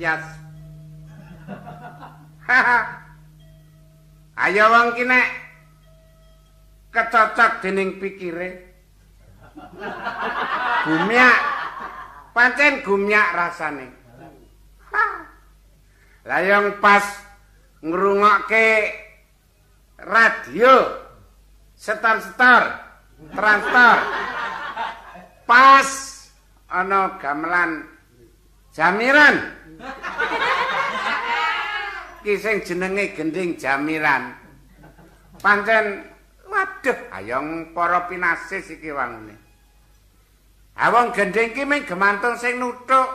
tias. Ayo wong ki nek kecocok dening pikire. Gumyak. Pancen gumyak rasane. Lah yang pas ngrungokke radio setar-setar transtor pas ana gamelan Jamiran. Ki sing jenenge gending Jamiran. Pancen waduh ayong para pinasis iki wangune. Awong gending ki mung gemantung sing nuthuk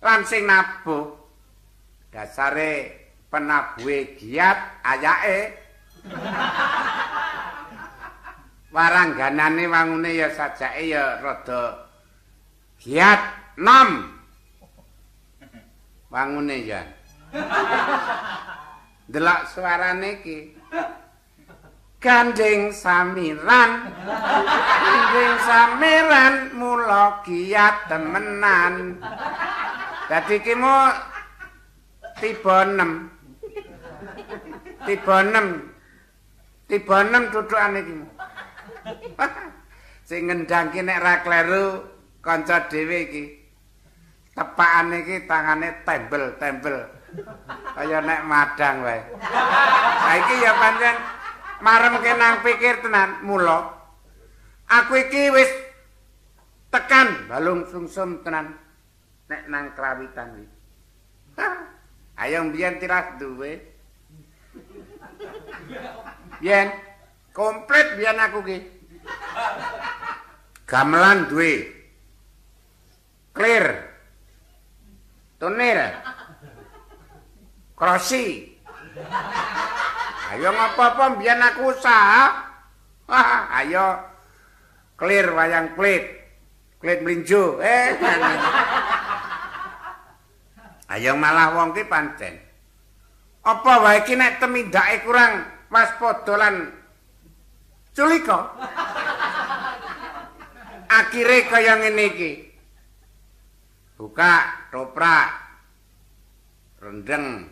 lan sing nabuh. Dasare penabuhe giat ayake. Warangganane wangune ya sajake ya rada giat. Nam. Wangune ya. Delok suarane iki. Gandeng samiran. Gandeng samiran mula giat temenan. Dadi ki mu tiba 6. Tiba 6. Tiba 6 tutukane iki. Sing ngendang ki nek ra kleru kanca dhewe iki. Tepakane iki tangane tembel-tembel kaya nek madang wae. Saiki ya pancen maremke nang pikir tenan mula. Aku iki wis tekan balung sungsum tenan nek nang krawitan iki. Ayo mbiyen tiras duwe. Yen komplit biyen aku ki gamelan duwe. Clear Tunir. Krosi. Ayo ngapa-apa biyen aku usaha. Wah, ayo clear wayang klit. Klit mlinjo. Eh. ayo malah wong ki pancen. Apa wae ki nek temindake kurang waspada lan culika. Akhire kaya ngene iki. buka toprak rendeng.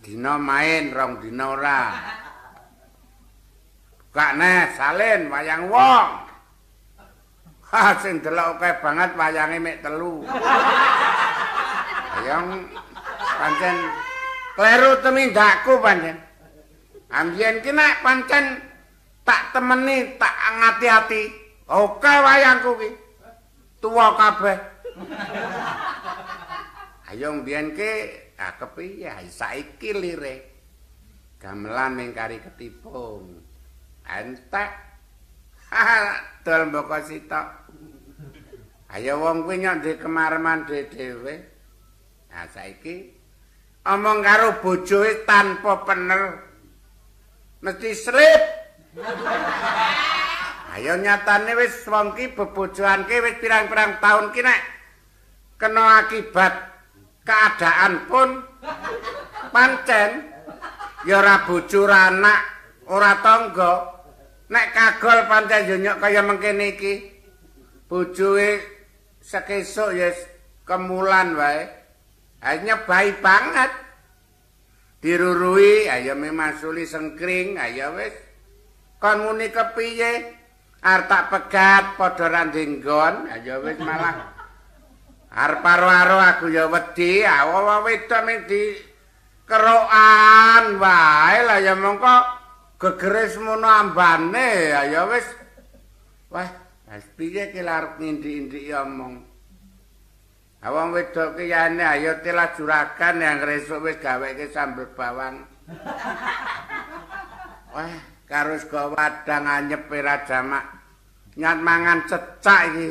Dina main rong dina ora. Buka neh salin wayang wong. Ha sing delok akeh banget wayange mek telu. Wayang pancen kleru temindakku pancen. Ambien ki nek pancen tak temeni tak ngati-ati Oke wayangku ki. Tuwa kabeh. Ayo mbiyen ki ah kepiye saiki lire. Gamelan ning kari ketipung. Entek. Dol mboko sitok. Ayo wong kuwi nyok ndek kemareman dhewe. Nah saiki omong karo bojoe tanpa pener mesti slip. Ayo nyatane wis wong ki bebojoanke wis pirang-pirang taun ki nek kena akibat keadaan pun pancen ya ora bojo anak ora tangga. Nek kagol pancen yo nyok kaya mengkene iki. Bojoe sekesuk ya kemulan wae. Hanya baik banget. Dirurui ayo memasuli sengkring ayo wis. Kon muni kepiye arep tak pegat padha randenggon ya wis malah. Arep aro aku ya wedi. Awo wedok ming di kerokan. Wae lah ya mongko gegere semono ambane. Ya wis. Wah wis piye ki arep ngindik-indik omong awang wedok ki yane ayo telah juragan yang resuk wis gaweke sambel bawang. Wah karo sego wadang anyep ora jamak nyat mangan cecak iki.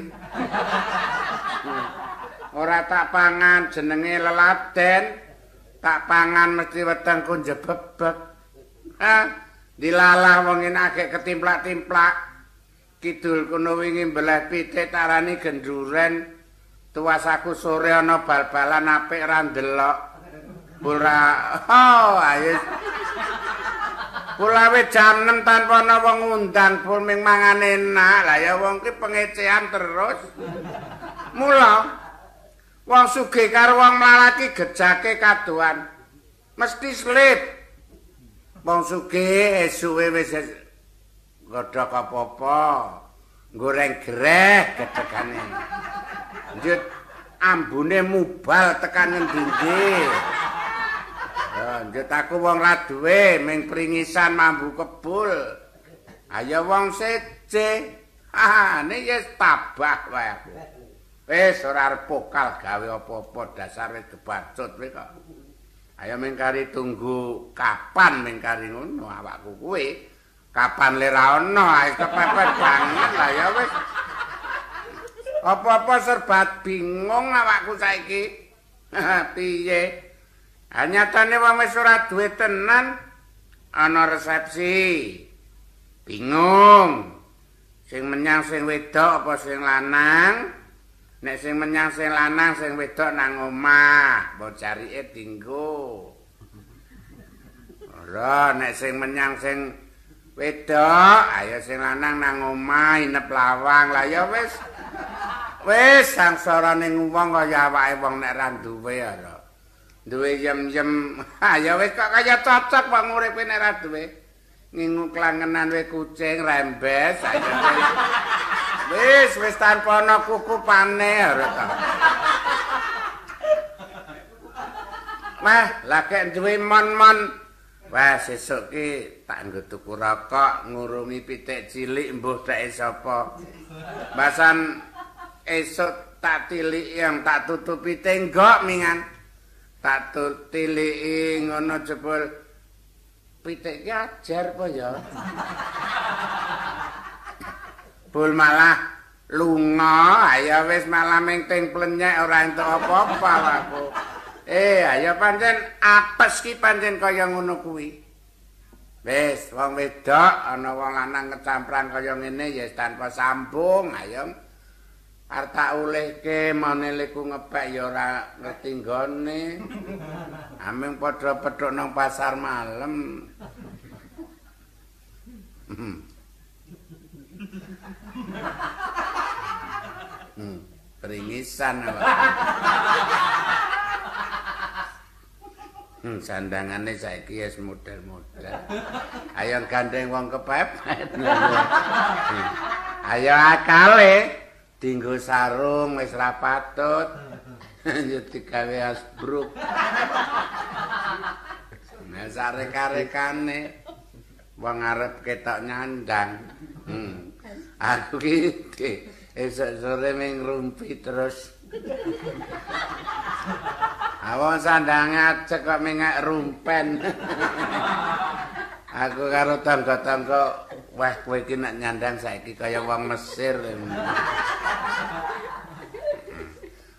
Ora tak pangan jenenge leladen. Tak pangan mesti weteng ku njebebek. Ha, dilalah wong enak ketimplak-timplak. Kidul kuno wingi mbelah pitik tarani genduren. Tuas aku sore ana bal-balan apik ra ndelok. Ora, oh, ayo. Kulawe jam 6 tanpa ana wong ngundang pul ming mangan enak. Lah ya wong ki pengecehan terus. Mula wong sugih karo wong mlarat gejake kaduan. Mesti slip. Wong sugih esuke wis godhok apa-apa. Goreng greh gedegane. Njut ambune mubal tekan Njut aku wong ra duwe ming pringisan mambu kebul. Ayo wong sece. Ha, ne yes tabah wae aku. Wis ora arep pokal gawe apa-apa dasar wis kebacut kowe kok. Ayo mengkari tunggu kapan mengkari ngono awakku kuwe. Kapan le ra ono ae kepepet banget ya wis. Apa-apa serbat bingung awakku saiki. Piye? Anyatane wong wis ora duwe tenan ana resepsi. Bingung. Sing menyang sing wedok apa sing lanang? Nek sing menyang sing lanang sing wedok nang omah, mbok carike dinggo. Ora nek sing menyang sing wedok, ayo sing lanang nang omah inep lawang. Lah ya wis. Wis sangsara ning wong kaya awake wong nek ra duwe ora. Duwe yem-yem. Ha ya wis kok kaya cocok wong uripe nek ra duwe. Ngingu klangenan we kucing rembes. Wis wis tanpa ana kuku pane ora ta. Mah, lagi duwe mon-mon. Wah, sesuk ki tak nggo tuku rokok, ngurungi pitik cilik mbuh dek sapa. Basan esuk tak tilik yang tak tutupi tenggok mingan. Tak tiliki ngono jebul. Pitik ki ajar apa ya? Bul malah lunga. Ayo wis malah mengting plenyek ora entuk apa-apa aku. Eh ayo pancen apes ki pancen kaya ngono kuwi. Wis wong wedok ana wong lanang kecampran kaya ngene ya tanpa sambung ayo Arta ulehke maneleku ngepek ya ora ngerti nggone. Ameng padha pedhok nang pasar malam. Hmm. hmm. Peringisan apa? Hmm, sandangane saiki wis model-model. Ayo gandeng wong kepepet. Hmm. Ayo akale. Dinggo sarung wis ra patut. Yo digawe asbruk. Nah sarek-arekane wong arep ketok nyandang. Hmm. aku ki esuk sore ming rumpi terus. Awon sandang ngajek kok mengak rumpen. Aku karo tangga-tangga Wah, kowe iki nek nyandang saiki kaya wong Mesir.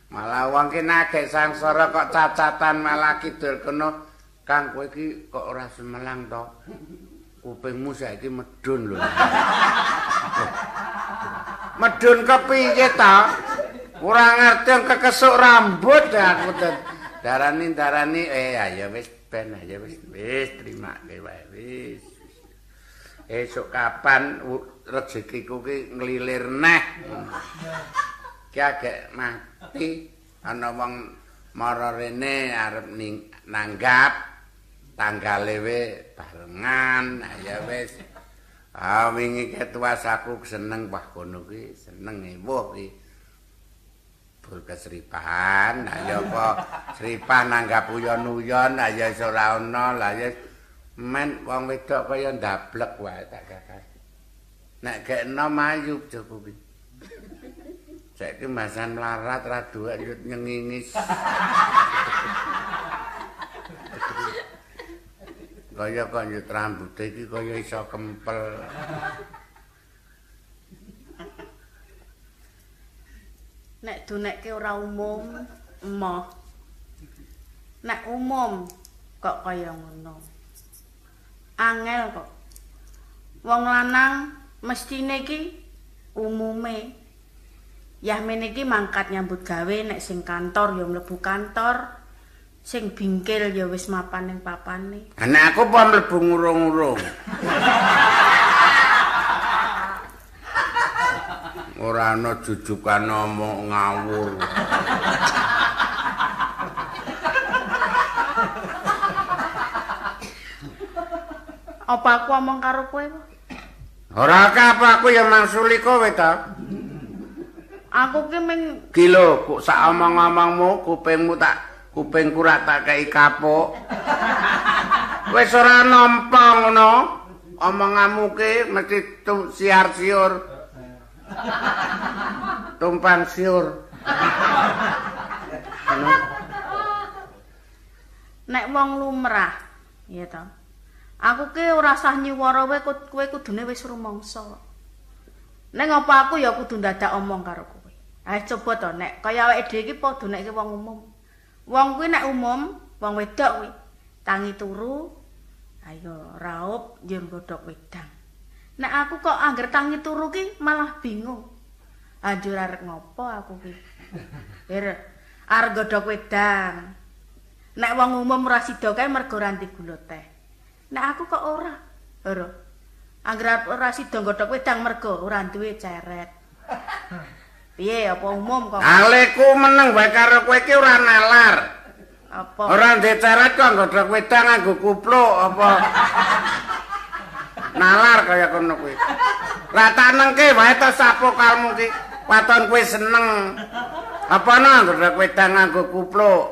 malah wong ki nagek sangsara kok cacatan malah kidul kena Kang kowe iki kok ora semelang to. Kupingmu saiki medun lho. medun kepiye to? Ora ngerti kekesuk rambut aku darani darani eh ayo wis ben ayo wis wis terima wae wis. Esuk kapan rezekiku ki nglilir neh. Ki agek mati ana wong mara rene arep nanggap tanggale we barengan ya wis. Ah wingi ketuas aku seneng wah kono ki seneng ewuh ki. Bul kesripan ayo apa sripan nanggap uyon-uyon ayo iso ora ana lah ya men wong wedok kaya ndablek wae tak kakak. Nek gekno mayu jopo kuwi. Saiki masan melarat ra duwe nyengingis. Kaya kok nyut rambut iki kaya iso kempel. nek dunekke ora umum emoh nek umum kok kaya ngono angel kok. Wong lanang mestine iki umume. Yahmin iki mangkat nyambut gawe nek sing kantor ya mlebu kantor sing bingkil ya wis mapan ning papane. Nek aku apa mlebu ngurung-ngurung. Ora ana jujukan omong ngawur apa aku omong karo kowe ora apa aku ya mangsuli kowe ta. Aku ki ming kilo kok sak omong-omongmu kupingmu tak kupingku ra tak kei kapok wis ora nampa ngono. Omonganmu ki mesti siar-siur. Tumpang siur. Nek wong lumrah ya to aku ki ora sah nyuwara kowe kowe kudune wis rumangsa nek apa aku ya kudu dadak omong karo kowe ayo coba to nek kaya awake dhewe iki padha nek wong umum wong kuwi nek umum wong wedok kuwi tangi turu ayo raup njur godhok wedang Nek aku kok angger tangi turu ki malah bingung. Anjur arek ngopo aku ki? Er arep godhog wedang. Nek wong umum ora sida kae mergo ranti gula. Nek aku kok ora. Ora. Angger ora sida godhog wedang mergo ora duwe ceret. Piye apa umum kok? Aleku meneng wae karo kowe iki ora nalar. Apa? Ora ndek ceret kok godhog wedang nganggo kupluk apa? nalar kaya kono kuwi. Lah tak nengke wae to sapo kalmu ki. Waton kuwi seneng. Apa ana nggodhok wedang nganggo kupluk?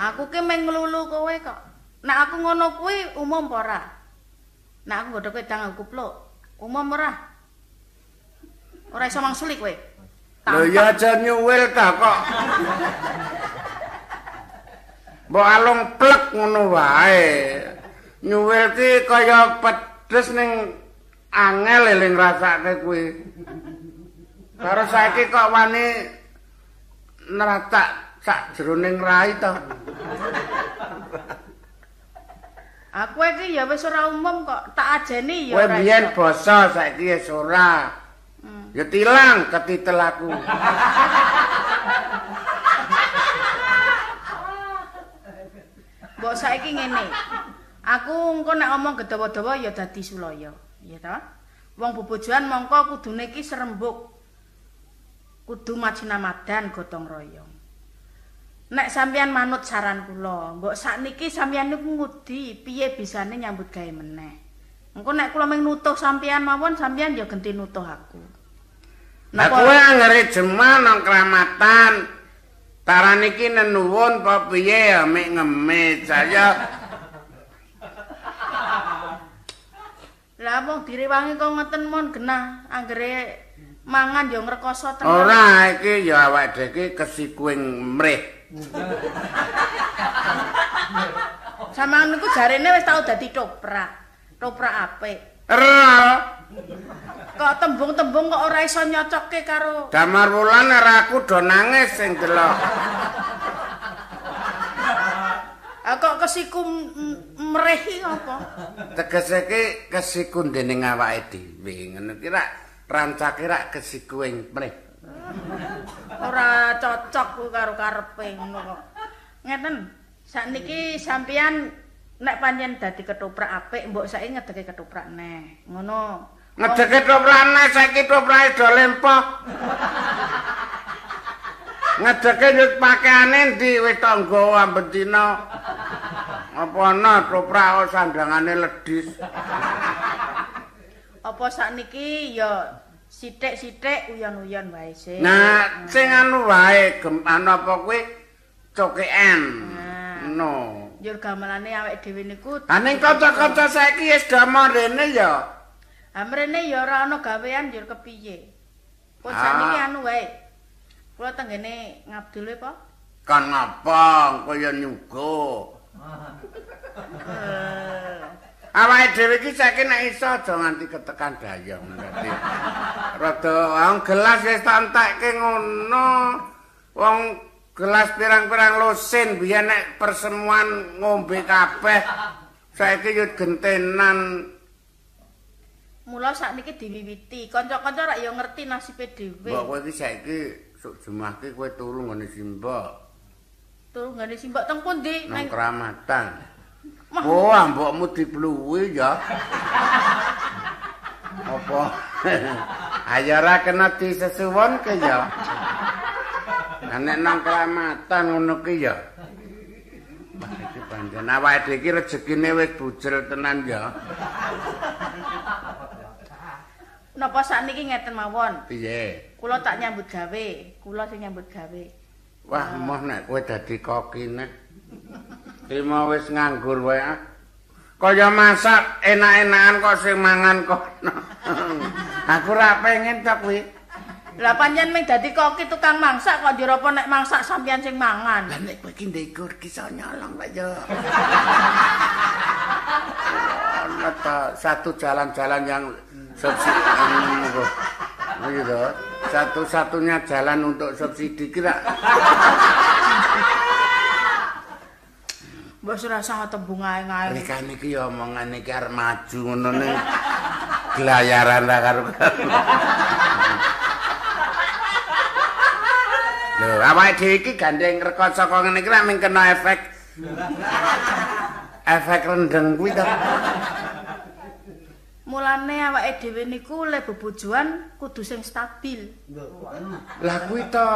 Aku ki meng nglulu kowe kok. Nek aku ngono kuwi umum apa ora? Nek aku nggodhok wedang nganggo kupluk, umum ora? Ora iso mangsuli kowe. Lho ya aja nyuwil ta kok. Mbok alung plek ngono wae. Nyuwil ki kaya pet Terus ning angel eling rasake kuwi. Karo saiki kok wani neratak sak jroning rai to. Aku iki ya wis ora umum kok, tak ajeni ya ora. Kowe biyen basa saiki wis ora. Hmm. Ya tilang ketitel aku. Mbok saiki ngene. Aku engko nek omong gedawa-dawa ya dadi sulaya, ya ta? Wong bobojoan mongko kudune iki serembuk. Kudu majinamadan gotong royong. Nek sampeyan manut saran kula, mbok sakniki sampeyan niku ngudi piye bisane nyambut gawe meneh. Engko nek kula mung nutuh sampeyan mawon, sampeyan ya genti nutuh aku. Nek kowe anggere jemah nang kramatan, taran iki nenuwun apa piye ya mek ngemis saya Lah wong direwangi kok ngoten mon genah anggere mangan ya ngrekoso tenan. Ora iki ya awake dhewe kesikuing mrih. Sampeyan niku jarene wis tau dadi toprak. Toprak apik. Ora. Kok tembung-tembung kok ora iso nyocokke karo Damar wulan ora aku do nangis sing delok. Kok kesiku mrehi apa? Tegese iki kesiku dening awake dhewe. Ngono ki rak rancake rak kesiku ing mreh. Ora cocok ku karo karepe ngono kok. Ngeten, sakniki sampeyan nek pancen dadi ketoprak apik, mbok saiki ngedeke ketoprak neh. Ngono. Ngedeke ketoprak neh saiki ketoprake do lempok. ngedeke nyut pakaiane ndi wis tangga ambetina apa ana toprak sandangane ledis apa sakniki ya sithik-sithik uyon-uyon wae sih. Nah sing anu wae gempan apa kuwi? Cokeken no. Njur gamelane awake dhewe niku aning kanca-kanca saiki wis damar rene ya. Amrene ya ora ana gawean njur kepiye. Kok sakniki anu wae? Kula tenggene ngabdul apa? Kan ngapa kaya nyuga. Awake dhewe iki saiki nek iso aja nganti ketekan dayang. Dadi rada wong gelas wis tak entekke ngono. Wong gelas pirang-pirang losin biyen nek persemuan ngombe kabeh. Saiki yo gentenan. Mula sakniki diwiwiti. Kanca-kanca rak ya ngerti nasibe dhewe. Mbok kowe iki saiki sok jemahke kowe turu nggone simbok. Turu ngene simbok teng pundi? Nang. Mah. Oh, mbokmu dipluwi ya. Apa? Ayo ora kena disesuwonke ya. Lah nek nang keramatan ngono ki ya. Iki pancen awake dhewe iki rejekine wis bujel tenan ya. napa sakniki ngeten mawon. Piye? Kula tak nyambut gawe. Kula sing nyambut gawe. Wah, moh nek kowe dadi kokine. Trima wis nganggur wae. ah. Kaya masak enak-enakan kok sing mangan kono. Aku ora pengen tok kuwi. Lah pancen ming dadi koki tukang mangsak kok njur apa nek mangsak sampeyan sing mangan. Lah nek kowe iki ndekur iso nyolong Pak yo. Ta satu jalan-jalan yang subsidi gitu. Satu-satunya jalan untuk subsidi kira Mbok ora usah tembung ae-ae. Rikane iki ya omongan iki arep maju ngono ning gelayaran ra karo Lho, awake dhewe iki gandeng rekod saka ngene iki ra kena efek efek rendeng kuwi to. Mulane awake dhewe niku le bebojoan kudu sing stabil. Lah kuwi to.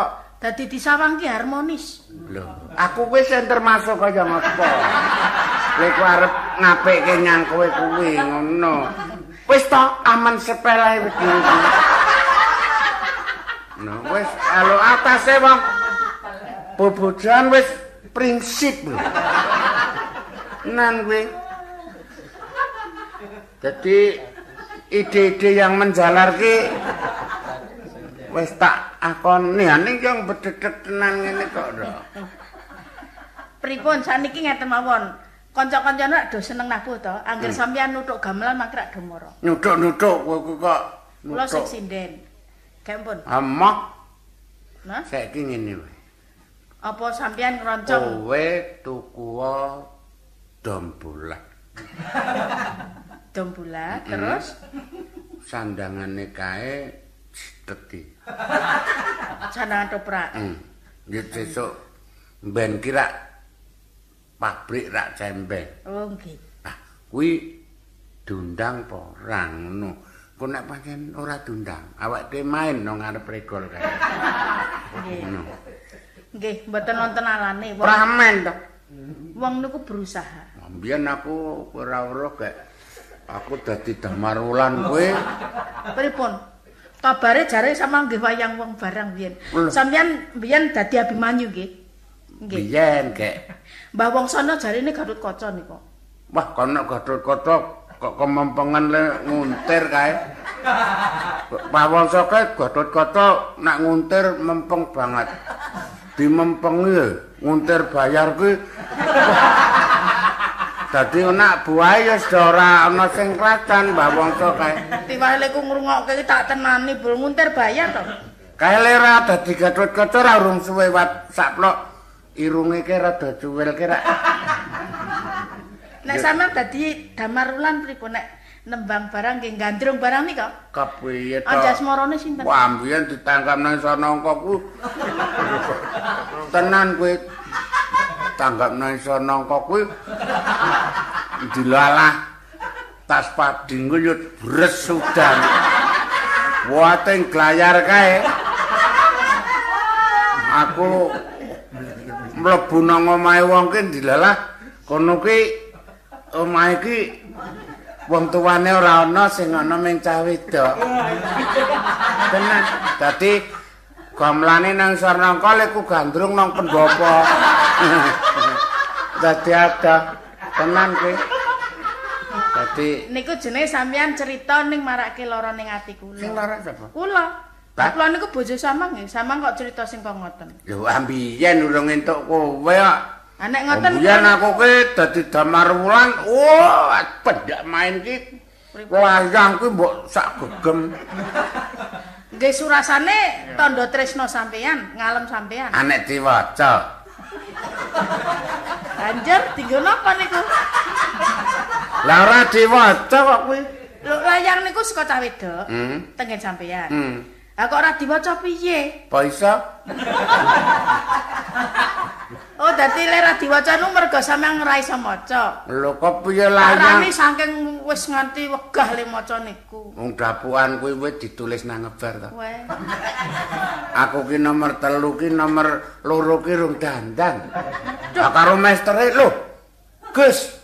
Dadi disawang ki harmonis. Lho, aku wis sing termasuk kaya ngopo. Kowe ku arep ngapikke nyang kowe kuwi ngono. Wis to aman sepele iki. No, wis alo atase wong bobojan wis prinsip. Nan kuwi. Jadi ide-ide yang menjalar ki wis tak akoni ning yang bededek tenan ngene kok lho. Pripun saniki ngeten mawon. Kanca-kancane do seneng nabuh to. Angger sampeyan nutuk gamelan mangke rak do mara. Nutuk-nutuk kowe ku kok Kula sing sinden. Gampun. Amok Nah, saiki ngene wae. apa sampeyan ngroncong Kowe tuku dom bulat. terus Sandangane kae teti. sandangan toprak. Hmm. Nggih sesuk ben kira pabrik rak cembeng. Oh nggih. Nah, kuwi diundang apa ora ngono. Kok nek pancen ora diundang, awak dhewe main nang ngarep regol kae. Nggih. Ngono. Nggih, mboten wonten alane. Pramen to. wong niku berusaha. Mbiyen aku ora weruh kayak aku dadi damar wulan kowe. Pripun? Kabare jare sama nggih wayang wong barang biyen. Sampeyan biyen dadi Abimanyu nggih. Nggih. Biyen kayak Mbah Wongsana jarine Gatut Kaca niku. wah kono Gatot-kaca kok kemempengan le nguntir kae. Pak Wangsa kae Gatot-kaca nak nguntir mempeng banget. Dimempengi nguntir bayar kuwi. Dadi nak buahe ya ora ana sing kracan Mbah Wangsa kae. Tiwale ku ngrungokke tak tenani bul nguntir bayar to. Kae lera dadi Gatot-kaca ora urung suwe wat saplok irunge ki rada cuwil ki rak. Nek sampeyan dadi damarulan pripun nek nembang barang nggih gandrung barang nika? Kepiye to? Anjasmarane sinten? Wah, mbiyen ditangkap nang Sanangka ku. Tenan kuwi. Tanggap nang Sanangka kuwi. Dilalah tas padi nguyut bres sudan. Wate glayar kae. Aku mlebu nang omahe wong ki dilalah kono ki omahe ki wong tuane ora ana sing ana ming cah wedok. Tenan. Dadi gamelane nang Sarnangka leku gandrung nang pendopo. Dadi ada tenan kuwi. Dadi Niku jenenge sampeyan cerita ning marake lara ning ati kula. sing lara sapa? Kula. Kula niku bojo samang nggih, samang kok cerita sing kok ngoten. Lho ambiyen urung entuk kowe kok. Ah nek ngoten Biyen aku ki dadi damar wulan, wah pendak main ki layang kuwi mbok sak gegem. nggih surasane tandha tresno sampeyan, ngalem sampeyan. Anek diwaca. Banjur dienggo napa niku? Lah ora diwaca kok kuwi. Lho layang niku saka cah wedok. Hmm. Tengen sampeyan. Hmm. Lah kok ora diwaca piye? Apa iso? Oh, dadi lek ora diwaca nu mergo sampeyan ora iso maca. Lho kok piye Larane layang? saking wis nganti wegah le maca niku. Wong dapuan kuwi wis ditulis nang ngebar. Weh. Aku ki nomor telu ki nomor loro ki rung dandan. Lah karo mestere lho. Gus.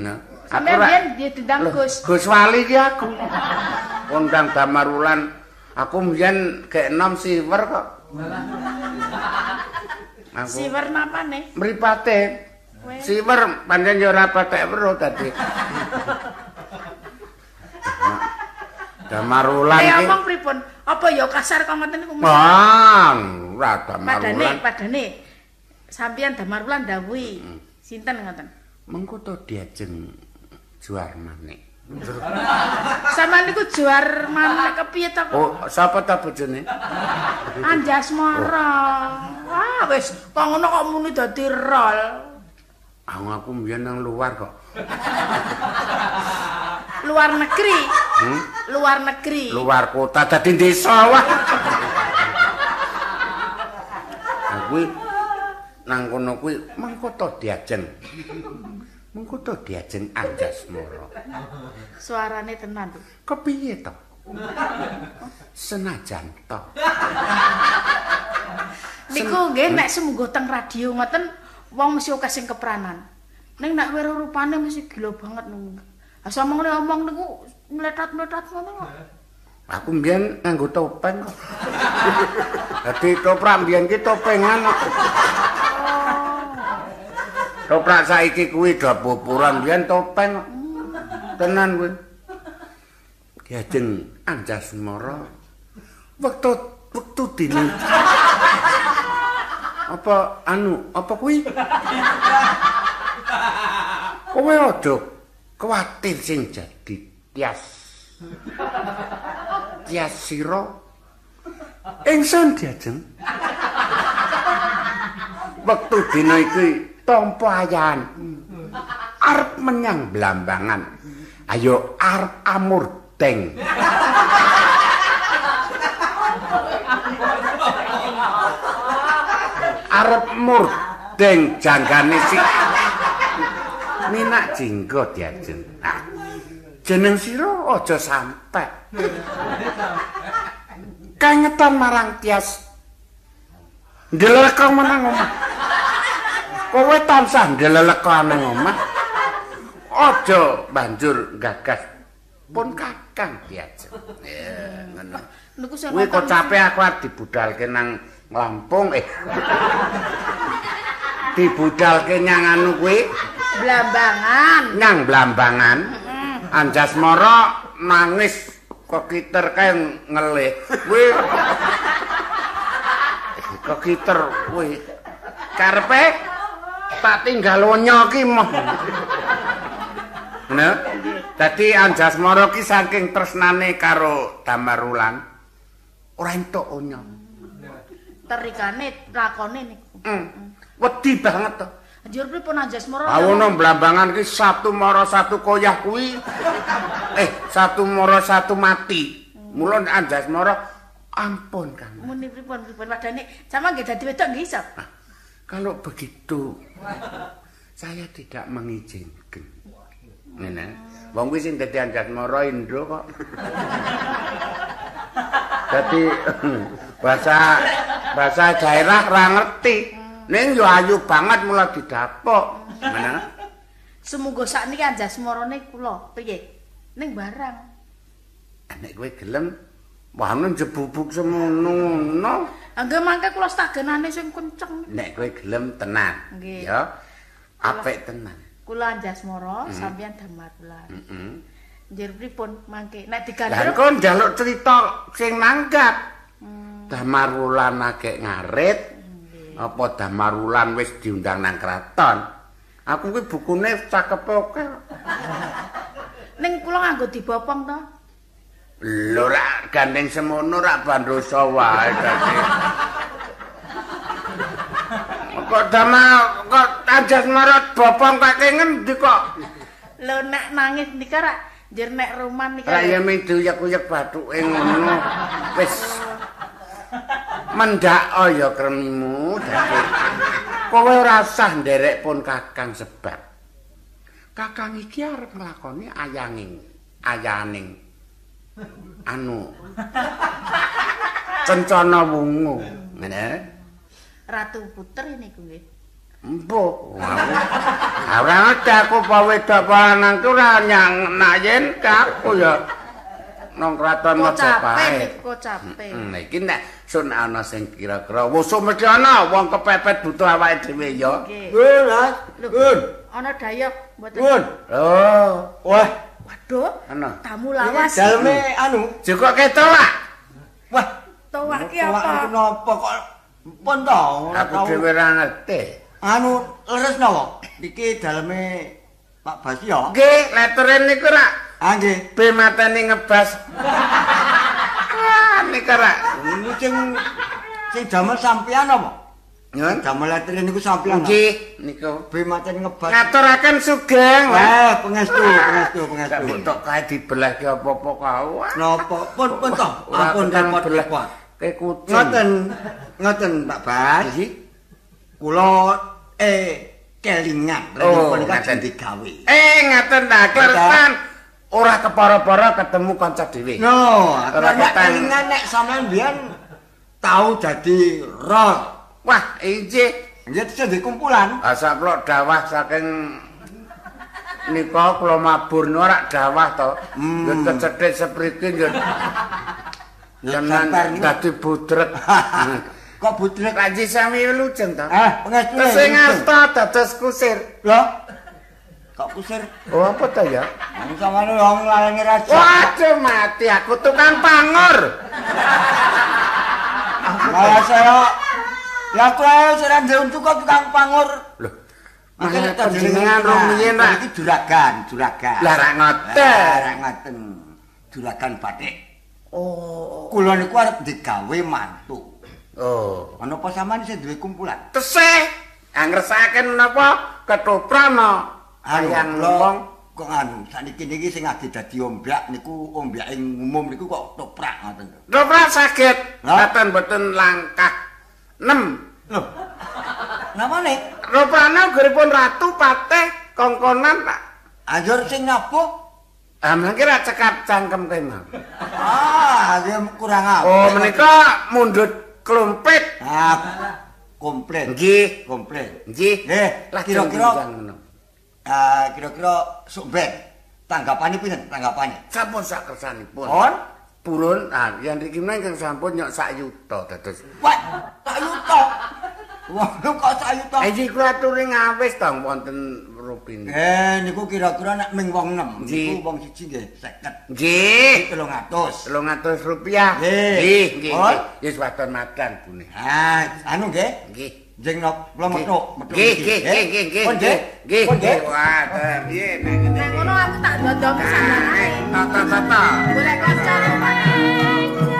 Nah, aku Sampeyan ra- biyen dia dendang Loh, Gus. Gus Wali ki aku. Undang Damarulan. Aku mbiyen gek enom siwer kok. Aku Siwer napa nih? mripate. Siwer pancen ya ora patek weruh dadi. Damarulan Eh ki. omong pripun? Apa ya kasar kok ngoten niku? Bang, ora Padane, Damarulan. padane. Sampeyan Damar Wulan dawuhi. Sinten ngoten? Mengko to diajeng juar manik. Sampeyan niku juar maneh kepiye kok? Oh, sapa ta bojone? Anjasmara. Wah, wis kok ngono kok muni dadi rol. Aku aku mbiyen nang luar kok. Luar negeri. Hmm? Luar negeri. Luar kota dadi desa wah. Aku nang kono kuwi mengko to diajeng. Mengko to diajeng Anjasmara. Suarane tenan. lho. Kepiye to? Senajan to. Niku nggih nek semungguh teng radio ngoten wong mesti akeh sing kepranan. Ning nek weruh rupane mesti gila banget niku. Asa omongane omong niku meletat-meletat ngono kok. Aku mbiyen nganggo topeng kok. Dadi toprak mbiyen ki topengan kok. Toprak saiki kuwi do boboran mbiyen topeng. Tenan kuwi. Diajeng Anjasmara. Wektu wektu dene. Apa anu, apa kuwi? Kowe aja kuwatir sing jadi tias. Tias sira ingsun diajeng. Wektu dina iki tampa ayan. Arep menyang Blambangan. Ayo arep amurdeng. Arep murdeng janggane si Minak jenggot diajeng. Nah, jeneng sira aja sampe. Kangetan marang tias. Ndeleleko menang omah. Kowe tansah ndeleleko nang omah. Aja banjur gagas pun kakang diajeng. Ya, ngono. Kuwi kok capek aku arep dibudalke nang Lampung eh. dibudalke nyang anu kuwi Blambangan. nyang Blambangan. Anjasmara nangis kekiter kae ngelih. Kuwi kekiter kuwi. Karepe tak tinggal wonya ki moh. Nah, dadi Anjasmara ki saking tresnane karo Damarulan ora entuk wonya. Terikane lakone niku. Hmm. Wedi banget to. Anjur pripun Anjasmara? Awono Blambangan ki satu moro satu koyah kuwi. Eh, satu moro satu mati. Mulon Anjasmara ampun Kang. muni pripun pripun padane sama nggih dadi wedok nggih iso. Kalau begitu saya tidak mengizinkan. Ngene. Wong kuwi sing dadi Anjasmara Indro kok. Dadi bahasa bahasa daerah ra ngerti. Ning yo ayu banget mula didapuk. Ngene. Semoga sakniki Anjasmarane kula piye? Ning barang. Nek kowe gelem wahane jebubuk semono. Angge mangke kula stagenane sing kenceng. Nek kowe gelem tenan. Nggih. Ya. Apik tenan. Kula Anjasmara sampeyan Damar Wulan. Heeh. Njur pripun mangke? Nek Lah digandrung engko njaluk cerita sing nanggap. Damar wulan agek ngarit. Apa Damarulan wis diundang nang kraton? Aku kuwi bukune cakepe oke. Ning kula nganggo dibopong to. Lho ra gandeng semono ra bandosa wae dadi. Kok dama kok anjas marot bopong kake ngendi kok? Lho nek nangis nika ra njur nek ruman nika. Ra ya ming duyek-uyek bathuke ngono. Wis mendak ya kremimu dadi. Kowe ora usah nderek pun Kakang sebab Kakang iki arep nglakoni ayanging ayaning anu Cencana wungu ngene Ratu Putri niku nggih. Empuk. Ora ada aku apa wedok lanang ku ora nyang nayen aku ya nang kraton Majapahit. Kok capek. Nah iki nek sun ana sing kira-kira wusuk mesti ana wong kepepet butuh awake dhewe ya. Nggih. Nun. Ana dayok mboten. Oh, Wah, Waduh, ana. tamu lawas. daleme anu. Joko ketolak. Wah, Towak ki Tolak apa? Kenapa kok pun to? Aku dhewe ora ngerti. Anu leres napa? Niki daleme Pak Basya. Nggih, letteren niku rak Ah nggih. be mateni ngebas. Wah, niku rak. Niku sing sing damel sampean apa? Nyun. Damel letri niku sampean. Nggih, niku. Be maten ngebas. Ngaturaken sugeng. Eh, pengestu, pengestu, pengestu. butuh kae dibelah ki apa-apa kau. Napa? Pun pun to. Ora Ampun belah. repot. Kayak kucing. Ngoten, ngoten Pak Bas. Nggih. Kula eh kelingan Oh, oh, nika ngaten. digawe. Eh, ngaten ta, kleretan. Ora kepara-para ketemu kanca dhewe. No, Ora kelingan nek sampean mbiyen tau dadi rock. Wah, injih. Nggih bisa dikumpulan. Asa kula dawah saking nika kula mabur ora dawah to. Hmm. Yo kecethit sepriki yo. Ya, Tenan dadi budrek. Kok budrek Kanji sami lujeng to. Eh, pengestu. Sing asta dados kusir. Lho. Kok kusir? Oh, apa to ya? Wong sampean wong lalengi raja. Waduh mati aku tukang pangor. Malah saya Ya aku ae sing ndek untuk kok tukang pangur. Loh, Makanya Makanya panjenengan rumiyin Nah, rak. Iki juragan, juragan. Lah rak ngoten. Lah, rak ngoten. Juragan batik. Oh. Kula niku arep digawe mantu. Oh. Ana apa sampean sing duwe kumpulan? Tesih anggersaken menapa ketoprana ayang kula wong kok anu saniki niki sing lagi dadi ombyak niku ombyak ing umum niku kok toprak ngoten. Toprak saged Hah? boten boten langkah 6. Lho. Napa nih? Rupane uguripun ratu patih kongkonan Pak. Anjur sing nabuh Ah mangke ra cekap cangkem kowe mau. Ah, dia kurang apa? Oh menika mundut klumpit. Ah, komplit. Nggih, Komplit. nggih. Eh, Lah kira-kira ah kira-kira sumben tanggapane pinten tanggapane? Sampun sak kersanipun. Pun? Purun, ah, yang iki meneh ingkang sampun nyok sak yuta dados. Wah, sak yuta. Wah, kok sak yuta? Eh, iki kula aturi ngawis to wonten rupine. Eh, niku kira-kira nek ming wong 6, Nggih. niku wong siji nggih 50. Nggih. 300. 300 rupiah. Nggih. Nggih. Wis wadon madan bune. Ah, anu nggih. Nggih. Jeng nop, kula Nggih. metu, metu. Nggih, nggih, nggih, nggih. Pun nggih. Nggih, Pun nggih. Wah, ta piye nek ngene. Nek ngono aku tak dodong pisan ae. Ta ta ta ta. Golek kanca Lah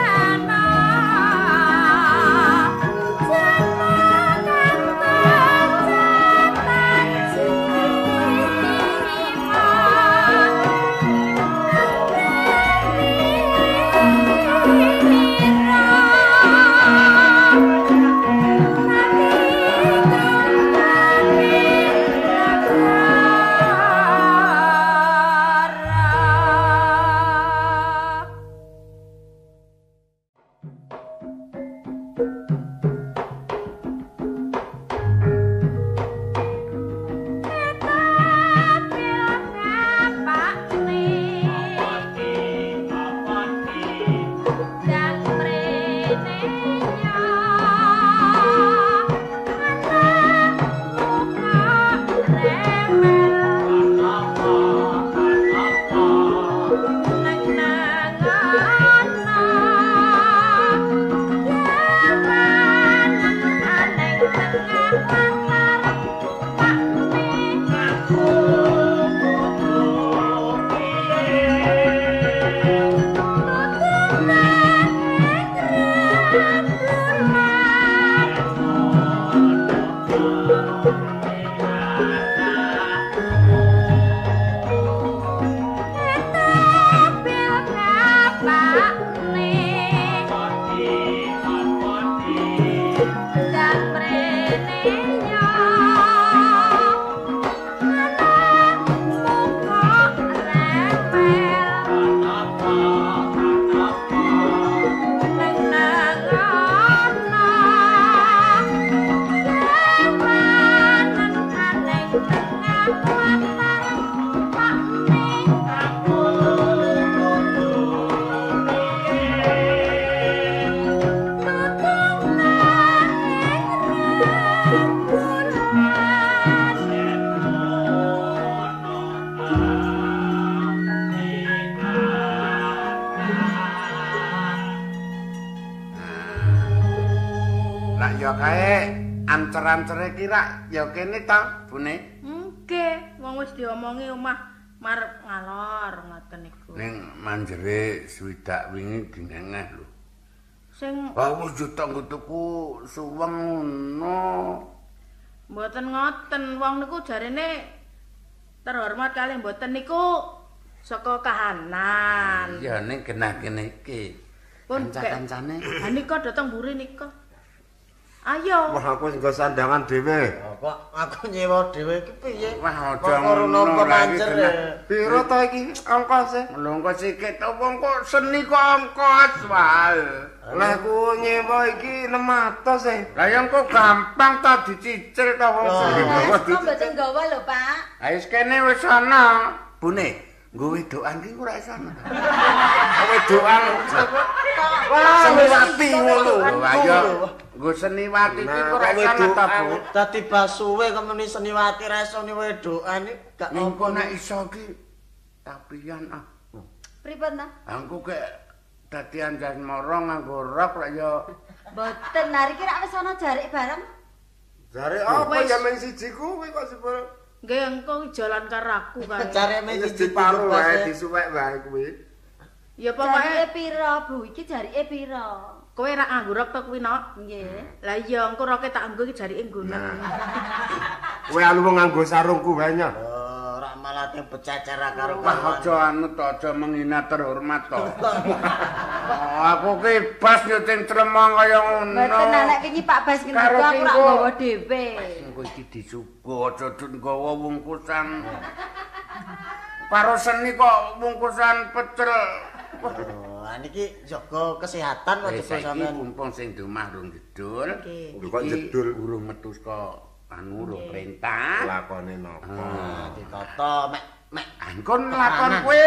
ya kene ta, Bune. Nggih, wong wis diomongi omah marep ngalor ngoten niku. Ning manjere swidak wingi dinengeh lho. Sing Wah, wujud tanggo tuku suweng ngono. mboten ngoten, wong niku jarene terhormat kali mboten niku saka kahanan. Ya ning genah kene iki. Pun Kanca-kancane. Ha nika dateng mburi nika. Ayo. Wah aku sing sandangan dhewe. Oh, Kok aku nyewa dhewe iki piye? Wah, aja ngono lagi, ya? Piro to iki ongkose? Melongko sikit to wong kok seni kok ongkos wae. Lah aku nyewa iki 600 e. Lah yang kok gampang to dicicil to wong Oh. Mas, kok mboten gawa lho, Pak. Ha wis kene wis ana. Bune, nggo wedokan ki ora iso ana. Wedokan. Wah, seniwati ngono. Wah ya nggo seniwati ki Nah, ora kok iso ana. Bu. Dadi basuwe kemeni seniwati rasane wedokan iki gak Engko apa nek iso ki tapian ah. Pripun ta? Aku kek dadi anjan moro nganggo rok lek ya Mboten, hari ki rak wis ana jarik bareng. Jare apa ya men siji kuwi kok sebel. Nggih engko jalan karo aku kae. Jare me Wis siji diparu pas, wae ya. disuwek wae kuwi. Ya pokoke pira, Bu? Iki jarike pira? Kowe ra nganggo rok to kuwi nok. Nggih. Lah iya engko roke tak nggo iki jarike nggoneng. Kowe anu wong nganggo sarungku wae. Oh, ora malah teng becacar karo Wah aja anu to aja menghina terhormat to. Oh, aku ki bas yo ting tremong kaya ngono. Mboten anak kinyi Pak Bas Karo aku rak Kingko. gawa dhewe. Engko iki disugo aja dun gawa wungkusan. Karo seni kok wungkusan pecel. Oh, niki jaga kesehatan kok Eh, coba saiki sampean. mumpung sing di omah rung jedul. Nggih. Kok iki jedul? Urung metu saka anu urung perintah. Lakone napa? Nah, ditata mek mek Angkon lakon kowe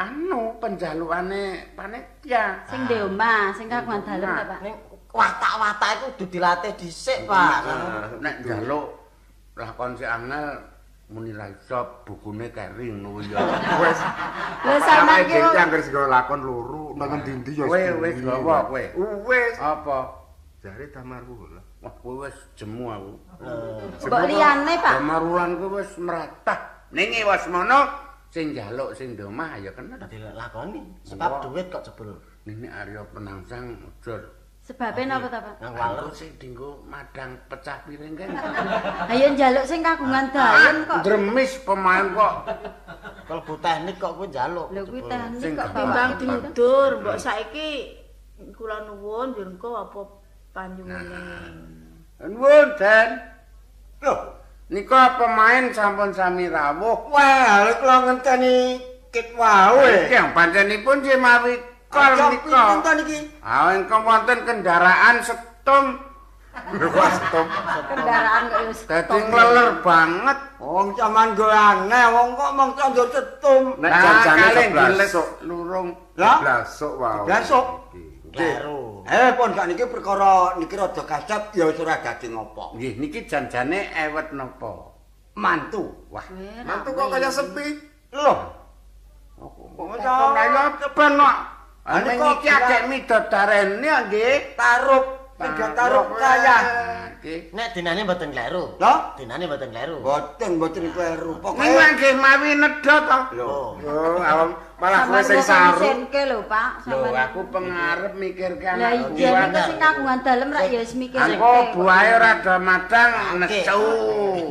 anu penjalukane panitia. Sing di omah, sing kagungan dalem ta, Pak? ning watak-watak iku kudu dilatih dhisik, Pak. Nek njaluk lakon si angel muni ra iso bukune kering ngono ya. Wes. Lho sampean ki iki anggere sing lakon loro nang ndi ya. Kowe wis gawa kowe. Wis. Apa? Jare tamarku lho. Wah, kowe wis jemu aku. mbok liyane, Pak. Kamarulan kowe wis meratah. Ning wis mono sing njaluk sing di omah ya kena. Dadi lakoni sebab duit kok jebul. Ini Arya Penangsang ujur. Sebabe napa ta, Pak? Nang waler sing dinggo madang pecah piring kan. Ayo njaluk sing kagungan dalem kok. Dremis pemain kok. kalbu teknik kok kuwi njaluk. Lho kuwi teknik kok Timbang diudur, mbok saiki kula nuwun yen engko apa panjungane. Nuwun, Den. Loh, Nika pemain sampun sami rawuh. wah, kula ngenteni kit wae. Iki yang panjenipun Cimawi nika. Pinten iki? Ah, engko wonten kendaraan setum. Wah, stop. Kendaraan kok wis. Dadi ngleler banget. Wong caman go aneh, wong kok mong candur cetum. Nek janjane giles sok. lurung. Lah? Blasuk wae. Blasuk. Kleru. Eh pun gak niki perkara niki rada kasap ya wis ora dadi ngopo. Nggih, niki janjane ewet napa? Mantu. Wah, Mantu kok kaya sepi. Lho, kok takon ayo ben kok. Ah, Ane kok iki agek midodarene nggih. tarup tiga tarup kaya. Nggih. Nek dinane mboten kleru. Lho, Dinane mboten kleru. boten boten kleru. Ning Pokoke nggih mawi nedha to. Oh. Oh, awam malah kowe sing saru. disenke lho, Pak. Lho, aku pengarep mikirkan Lah anak iya buah. nek sing kagungan dalem rak ya wis mikir. Aku buahe rada madang nesu.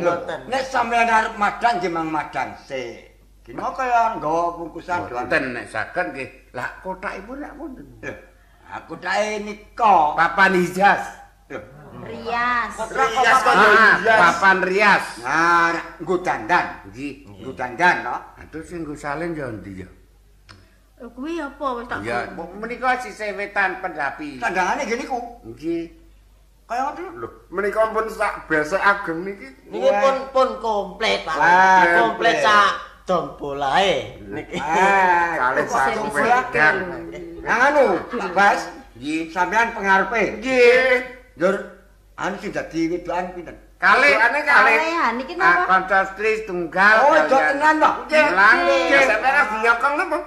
Lho, nek sampeyan arep madang nggih mang madang sik. Kino kaya nggawa bungkusan doan. Boten nek saged nggih. Lah kotakipun nek wonten. Lho, Aku tae nika. Papan hijas. Lho, Rias. Rias kok Ah, rias. papan rias. Nah, nggo dandan. Nggih. Nggo dandan to. Aduh sing nggo salin ya ndi ya? Kuwi apa wis tak Ya, menika sisih wetan pendapi. Tandangane gini ku. Nggih. Kaya ngono. Lho, menika pun sak besek ageng niki. Niki pun pun komplit, Pak. Komplit. sak dombolae niki. Ah, Kalih sing wedang. Yang anu, Bas, Nggih. sampean pengarepe. Nggih. Dur, anu sing dadi wedokan pinten? Kalih Ane kalih. Kalehan iki Ah, napa? kanca istri tunggal. Oh, wedok tenan to. Nggih. Lan nggih. Sampeyan lagi nyokong napa?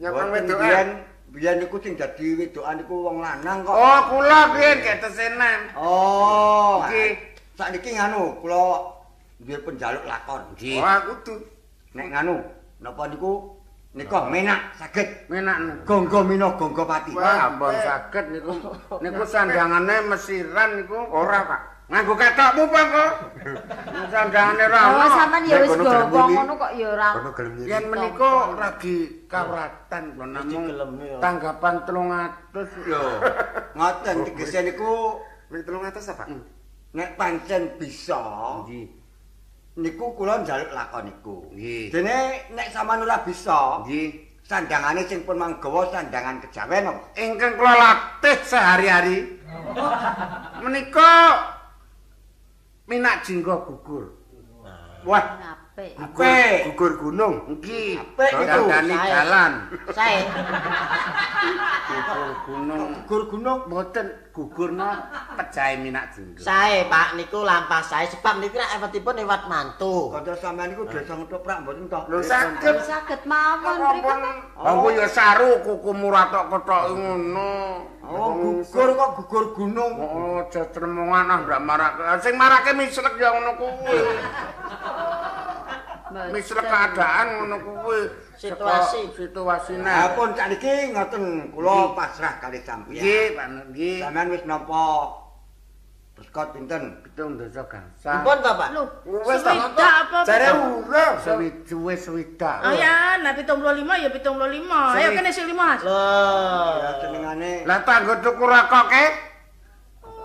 Nyokong wedokan. biyen biyen niku sing dadi wedokan niku wong lanang kok. Oh, kula piye gek tesenan. Oh. Nggih. Sakniki nganu, kula duwe penjaluk lakon. Nggih. Wah, kudu. Nek nganu, napa niku nika menak saged Menak. gonggo mina gonggo pati. Wah, ampun saged niku. Niku sandangane mesiran niku ora, Pak. Nganggo ketokmu, Pak kok. Sandangane ra Oh, ono. sampean ya wis gowo ngono kok ya ora. Yen menika ragi kawratan kula namung tanggapan 300 Lho, ngoten tegese niku Wing 300 apa? nek pancen bisa Nggih. Niku kula njaluk lakon niku. Nggih. Dene nek sampean ora bisa, Nggih. sandangane sing pun manggawa sandangan kejawen apa? Ingkang kula latih sehari-hari. Menika minak jinggo gugur. Wah, Apik. apik. Gugur gunung. Nggih, Apik niku. dandani Sae. jalan. Sae. Gugur gunung. Gugur gunung. Mboten gugurno pejahe minak jinggo. Sae, Pak, niku lampah sae sebab niku nek ewetipun ewat mantu. Kanca sampean niku desa ngetoprak mboten to? Lho saged Saged mawon mriku. aku ya saru kukumu ratok-ketok ngono. Oh, gugur kok gugur gunung. Oh, aja tremongan ah ndak marake. Sing marake mislek ya ngono kuwi. Mislek keadaan ngono kuwi. Situasi. Situasine. Apun sakniki ngoten kula pasrah kali sampeyan. Nggih, Pak nggih. Sampeyan wis nampa Berkot pinten? Pitung dosa gangsal. Ampun, Bapak. Lho, Wes ta. swidak apa? Jare urung. Sewijuwe swidak. Oh ya, nah 75 ya 75. Ayo kene sing 5. Loh. Ya jenengane Lah tanggo tuku rokok ke?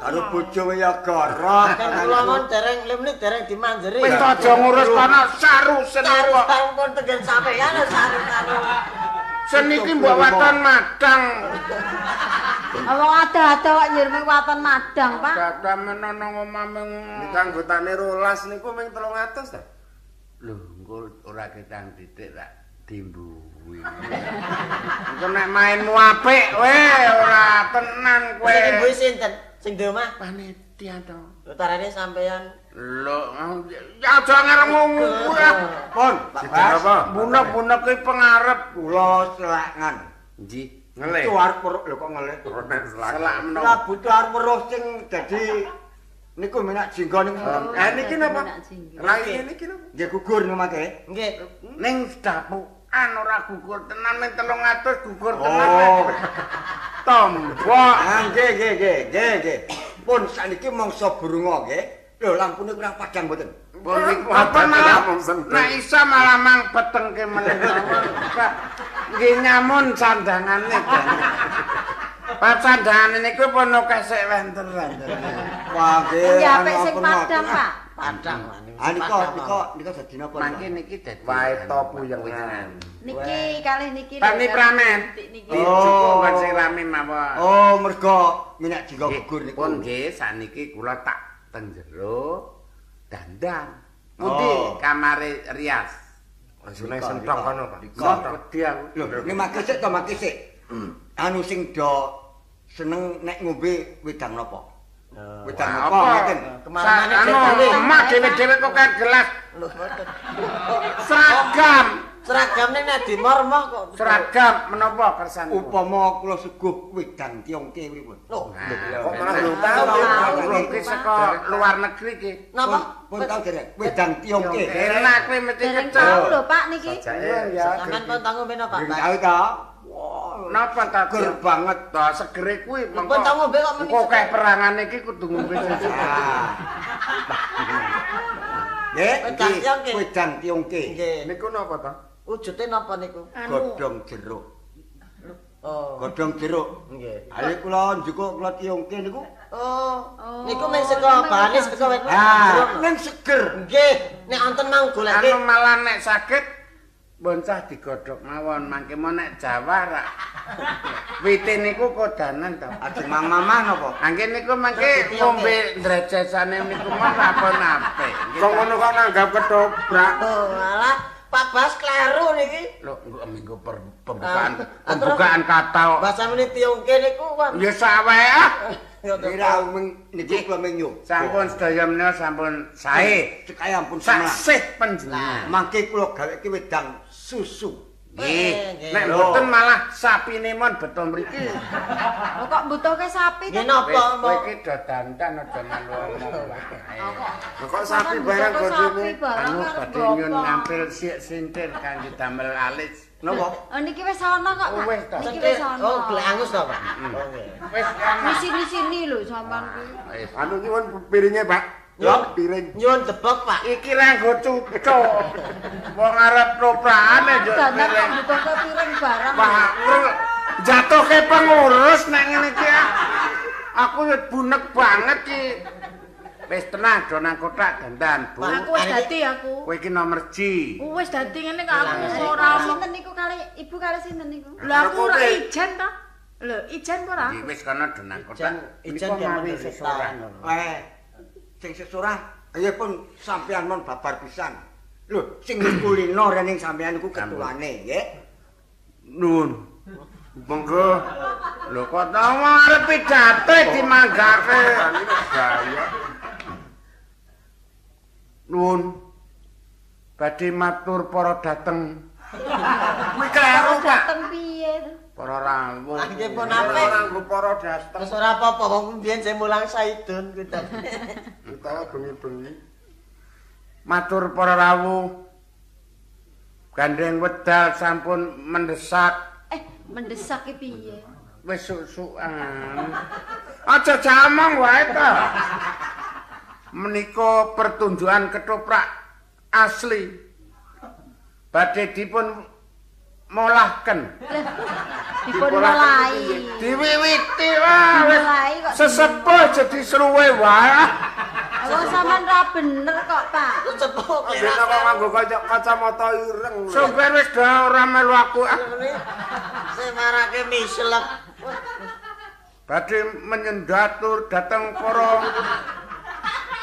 karo bojo ya. Kan kula mon dereng limni dereng dimanjeri. Wis aja ngurus kono saru Saru kok. sampun tegen sampeyan saru-saru. Ki mbok waton madang. Wong ada-ada kok nyirming waton madang, Pak. Dada menono omah meng. Nika anggotane rolas niku ming 300 ta? Lho, engko ora ketang titik tak dimbuwi. Engko nek mainmu apik we ora tenan kowe. Kowe iki mbui sinten? Sing di omah. Panitia to. Utarane sampeyan Lho, ya aja ngarep ngono kuwi. Pun, Pak Bas. apa? Bunek-bunek ki pengarep. Kula selangan. Nggih. Ngelih. Itu arep weruh lho kok ngelih. Ronen selak. Selak Kula menapa? butuh arep weruh sing dadi niku menak jinggo niku. Eh niki napa? Raine niki napa? Nggih gugur ngomake. nggih. Ning dapukan ora gugur tenan men 300 gugur tenan. Oh. Tombok. Ah nggih nggih nggih nggih. Pun sakniki mangsa burunga nggih. Lho lampune kurang padang mboten. Apa namung sentuh. nek isa malah mang petengke meneh. Nggih nyamun sandangane. Pak sandangane niku pun akeh sik wenter-wenter. Wah nggih. Ya apik sing padang, ampun. Pak. Padang. Ah nika Padang, nika nika dadi napa? Mangke niki dadi Wae topu yang ngan. Niki kalih niki. Tani Pak. pramen. Niki. Oh, kan sing rame mawon. Oh, mergo minyak Nggih, gugur niku. Pun nggih saniki kula tak teng jero dandan. Pundi Oh. kamare rias. Sunai sentok kono, Pak. Kok wedi aku. Lho, makke sik to makke sik. Anu sing do seneng nek ngombe wedang napa? Wedang Wah, napa ngeten? Kemana-mana Anu, dhewe. emak dhewe-dhewe kok kan gelas Lho, seragam. Seragamne nek dimor-moh kok. Seragam menapa kersane? Upama kula suguh wedang tiongke pripun? Lho, Kok malah belum tahu. Kula iki saka luar negeri iki. napa? Pun tau derek wedang tiongke. Enak kuwi mesti kecel. tahu lho, Pak niki. Sampeyan pun tanggung apa, Dereng Pak? tau ta? Wah, Napa ta? ger banget. To segere kuwi Pun tau ngombe kok muni. Engko keh perangane iki kudu ngombe susu. Ah. Nggih, Wedang iki tiongke. wedang tiongke. Nggih. Niku napa to? Wujude napa niku? Godhong jeruk. Oh. Godhong jeruk. Nggih. Ale kula njukuk kula tiongke niku. Oh. Niku mung saka bahane saka wit. Ah, ning seger. Nggih, nek wonten mau goleke Anu malah nek sakit boncah digodhog mawon mangke mo nek Jawa ra. Wite niku kodanan to. Ajeng mang mamah napa? Angge niku mangke ngombe ndrejasane niku mah apa nape. Kok ngono kok nanggap ketoprak. Oh, alah, Pak Bas kleru niki. Lho, engko minggu per- pembukaan Ah, pembukaan kata. Bahasa meni tiongke niku. Ya sawe ah. Kira kula ming nyup. Sampun sedaya menika sampun sae. Sekaya ampun semelah. Saksih panjenengan. Mangke kula gaweke wedang susu. Nggih, nggih. nek mboten malah sapine mon beto mriki. Lho kok mbutuhke sapi to? napa, Kowe iki do dandan aja melu ngomong wae. Lho kok sapi barang barang Anu badhe nyun ngampil sik sintir kangge damel alis. Napa? Oh niki wis ana kok, Pak. Wis. Niki wis ana. Oh, gelek angus to, Pak? Oh, nggih. Wis Di sini-sini lho sampean kuwi. Wis. Anu nyuwun piringnya, Pak. Yo. piring. Nyuwun debok, Pak. Iki lah nggo cucuk. Wong arep proprane yo piring. piring barang. Wah, ngru- jatuhke pengurus nek ngene iki. Aku yo bunek banget ki. Wis tenang, do nang kotak dandan, Bu. Aku wis dadi aku. Kowe iki nomor Ji. Wis dadi ngene kok aku wis ora sinten niku kali ibu kali sinten niku? Lah aku ora ijen to. Lho, ijen apa ora? Iki wis kana do nang kotak. Ijen dia sesorang. Eh, sing sesurah ayo pun sampean mon babar pisan. Lho, sing kulino rening sampean iku ketuane, nggih. Nun. Monggo. Lho kok tau arep pidato dimanggake. Nun. Badhe matur para dateng. Kuwi kleru, Pak. Para rawuh. Nggih pun apik. Orang nggo para dateng. Terus ora apa-apa wong mbiyen sing mulang Saidun to. Utawa bengi-bengi. Matur para rawuh. Gandeng wedal sampun mendesak Eh, mendesak ki piye? wis susukan. Aja jamang wae ta. Menika pertunjukan ketoprak asli. Badhe dipun molahken. Dipun mulai. Diwiwiti wae kok. sesepuh jadi seruwe wae. Wong sampean ra bener kok, Pak. Cepuk Biyen apa nganggo kaca- kacamata ireng. Sopir wis dah ora melu aku. ah. Sing marake mislek. Badhe menyendatur dhateng para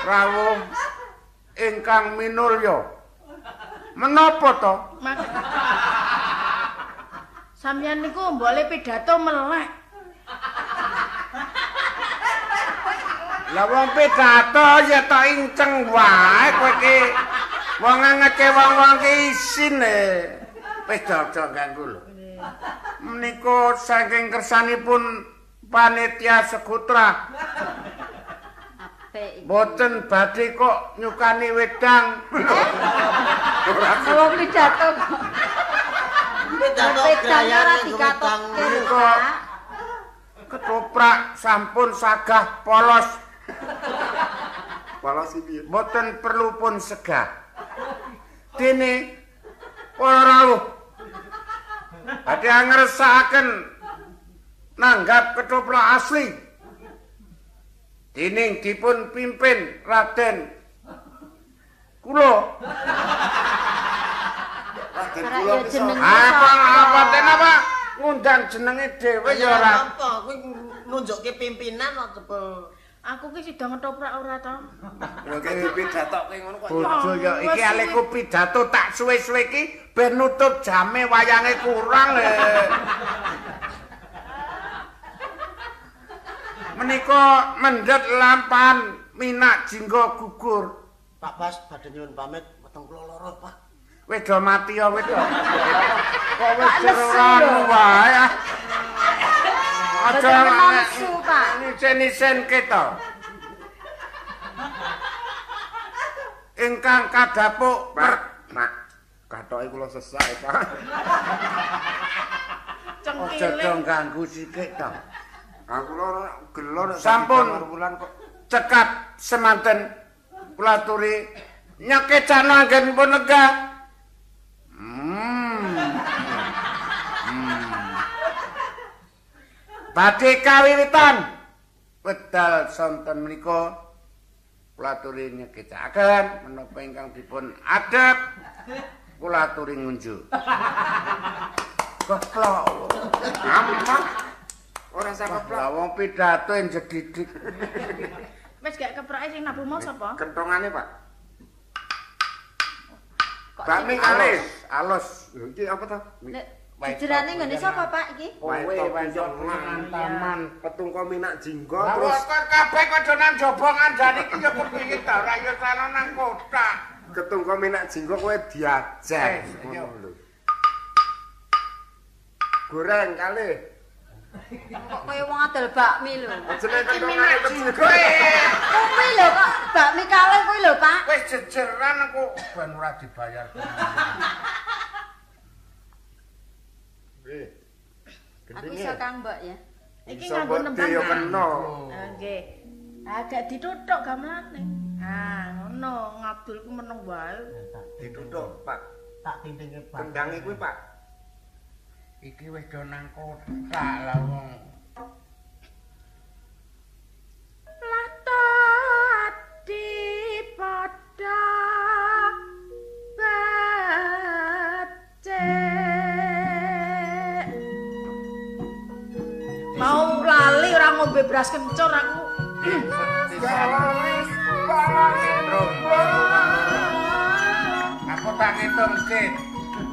rawuh ingkang minulya. Menapa to? Sampeyan niku mbole pidato melek. Lah wong pidato ya tak inceng wae kowe iki. Wong ngece wong-wong ki isin e. Wis aja ganggu lho. Menika saking kersanipun panitia sekutra boten badhe kok nyukani wedang. Wong pidato kok. Ora dikatokke lho, Niku. Pak. Ketoprak sampun sagah polos, Pala si piye? boten perlu pun segah. Dene para rawuh badhe ngresakaken nanggap ketoprak asli. Dening dipun pimpin Raden kula Ora jeneng apa apa ten apa? Ngundang jenenge dhewe ya ora? apa? Kuwi nunjukke pimpinan kok cepul. Aku ki sida ngetoprak ora to. Lho kene pidatoke ngono kok. bojo ya Oh, iki aleku pidato tak suwe-suwe iki ben nutup jame wayange kurang le menika mendhet lampan minak jinggo gugur. Pak Bas badhe nyuwun pamit. Weteng kula loro, Pak. Wis do mati ya wis do kok wis anu wae ah. aja nafsu, Pak. nisen-nisen kita ingkang kadapuk Pak, Mak. Katoke kula sesak, Pak. Aja dong ganggu sikik to. Aku lho gelo nek Sampun. bulan kok. Cekat semanten kula aturi nyekecan anggen pun Badhe kawiwitan wedal sonten menika kula aturi nyekecaken menapa ingkang dipun adep kula aturi ngunjuk. Keplok. Ampun. Ora saka Lah wong pidato yang jedidik. Wis gak keprake sing nabu mau sapa? kentongane, Pak. Bakmi sing- kalis. Alus. Iki apa to? Nek jejerane nggone sapa, Pak iki? Kowe wenjok taman. Petungko minak jinggo Lah terus kok kabeh padha nang jaba ngandani iki ya kepiye ta ora ya sana nang kota. ketungko minak jinggo kowe diajak. Eh. Ngono lho. Goreng kali. Kok kaya wong adol bakmi lho. Jenenge kandhangane kecil. Kuwi lho kok bakmi kalih kuwi lho, Pak. Wis jejeran aku ben ora dibayar. Eh. Aku iso Kang Mbok ya. Iki Iso nganggo nembang. yo kena. Nggih. Agak dituthuk gamelane. Ah, ngono, ngabulku meneng wae. Dituthuk, Pak. Tak tintinge Pak. Kendange kuwi, Pak. Iki wis do nang kotak lah wong. Ngombe beras kencur aku. Aku tak ngitung sik.